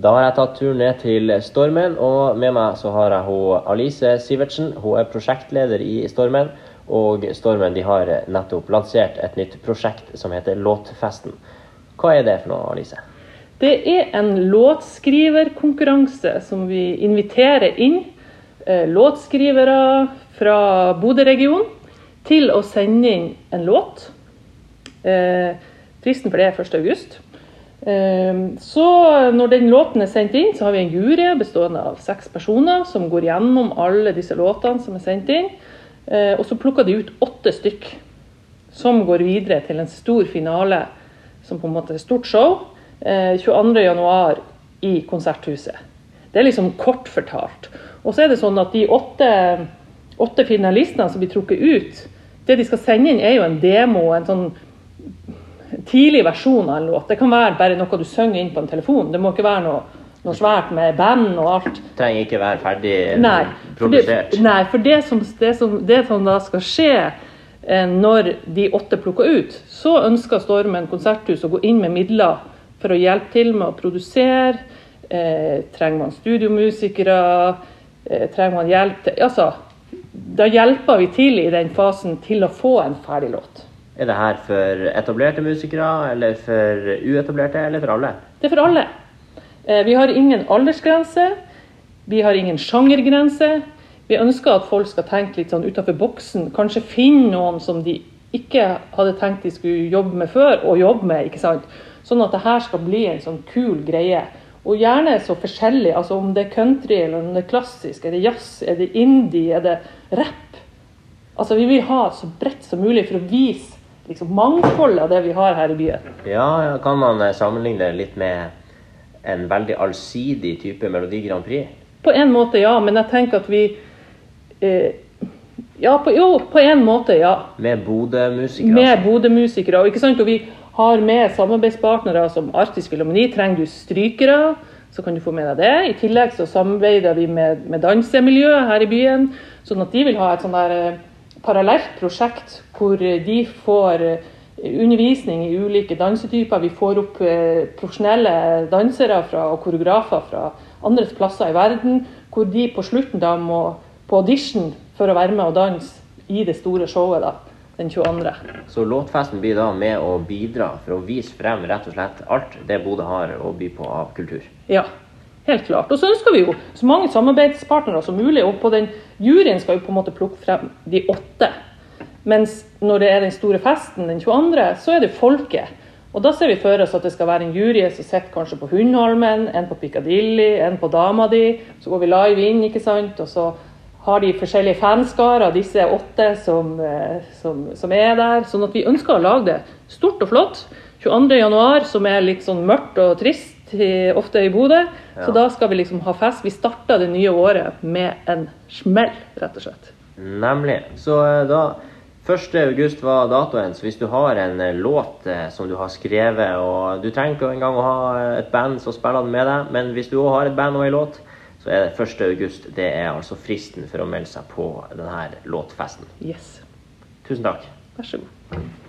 Da har jeg tatt turen ned til Stormen, og med meg så har jeg hun Alice Sivertsen. Hun er prosjektleder i Stormen, og Stormen de har nettopp lansert et nytt prosjekt som heter Låtfesten. Hva er det for noe, Alice? Det er en låtskriverkonkurranse som vi inviterer inn eh, låtskrivere fra Bodø-regionen til å sende inn en låt. Eh, fristen for det er 1. august. Eh, så når den låten er sendt inn, så har vi en jury bestående av seks personer som går gjennom alle disse låtene som er sendt inn. Eh, og så plukker de ut åtte stykk som går videre til en stor finale, som på en måte er stort show. 22.1 i Konserthuset. Det er liksom kort fortalt. Og så er det sånn at de åtte, åtte finalistene som blir trukket ut, det de skal sende inn, er jo en demo, en sånn tidlig versjon av en låt. Det kan være bare noe du synger inn på en telefon. Det må ikke være noe, noe svært med band og alt. Det trenger ikke være ferdig nei, produsert. For det, nei, for det som, det som, det som da skal skje eh, når de åtte plukker ut, så ønsker Stormen konserthus å gå inn med midler for å hjelpe til med å produsere. Eh, trenger man studiomusikere? Eh, trenger man hjelp til Altså, da hjelper vi til i den fasen til å få en ferdig låt. Er det her for etablerte musikere, eller for uetablerte, eller for alle? Det er for alle. Eh, vi har ingen aldersgrense. Vi har ingen sjangergrense. Vi ønsker at folk skal tenke litt sånn utenfor boksen. Kanskje finne noen som de ikke hadde tenkt de skulle jobbe med før, og jobbe med. ikke sant? Sånn at det her skal bli en sånn kul greie. Og gjerne så forskjellig. altså Om det er country, eller om det er klassisk, er det jazz, er det indie, er det rap? Altså Vi vil ha så bredt som mulig for å vise liksom, mangfoldet av det vi har her i byen. Ja, ja, Kan man eh, sammenligne det litt med en veldig allsidig type Melodi Grand Prix? På en måte, ja. Men jeg tenker at vi eh, ja, på, jo, på en måte, ja. Med Bodø-musikere? Med altså. Bodø-musikere. Og, og vi har med samarbeidspartnere som Arktisk Filharmoni. Trenger du strykere, så kan du få med deg det. I tillegg så samarbeider vi med, med dansemiljøet her i byen. Sånn at de vil ha et sånn der eh, parallelt prosjekt hvor de får eh, undervisning i ulike dansetyper. Vi får opp eh, profesjonelle dansere fra, og koreografer fra andre plasser i verden, hvor de på slutten da må på audition for å være med og danse i det store showet da, den 22. Så låtfesten blir da med å bidra for å vise frem rett og slett alt det Bodø har å by på av kultur? Ja, helt klart. Og så ønsker vi jo så mange samarbeidspartnere som mulig. Og på den juryen skal vi på en måte plukke frem de åtte. Mens når det er den store festen den 22., så er det folket. Og da ser vi for oss at det skal være en jury som sitter kanskje på Hundholmen, en på Piccadilly, en på Dama di. Så går vi live inn, ikke sant. Og så har de forskjellige fanskarer, disse åtte som, eh, som, som, er der. Sånn at vi ønsker å lage det stort og flott. 22.1, som er litt sånn mørkt og trist ofte i Bodø. Ja. Så da skal vi liksom ha fest. Vi starta det nye året med en smell, rett og slett. Nemlig. Så eh, da 1.8 var datoen, så hvis du har en eh, låt som du har skrevet, og du trenger ikke engang å ha et band som spiller den med deg, men hvis du òg har et band og en låt, så er det 1. august. Det er altså fristen for å melde seg på denne låtfesten. Yes. Tusen takk. Vær så god.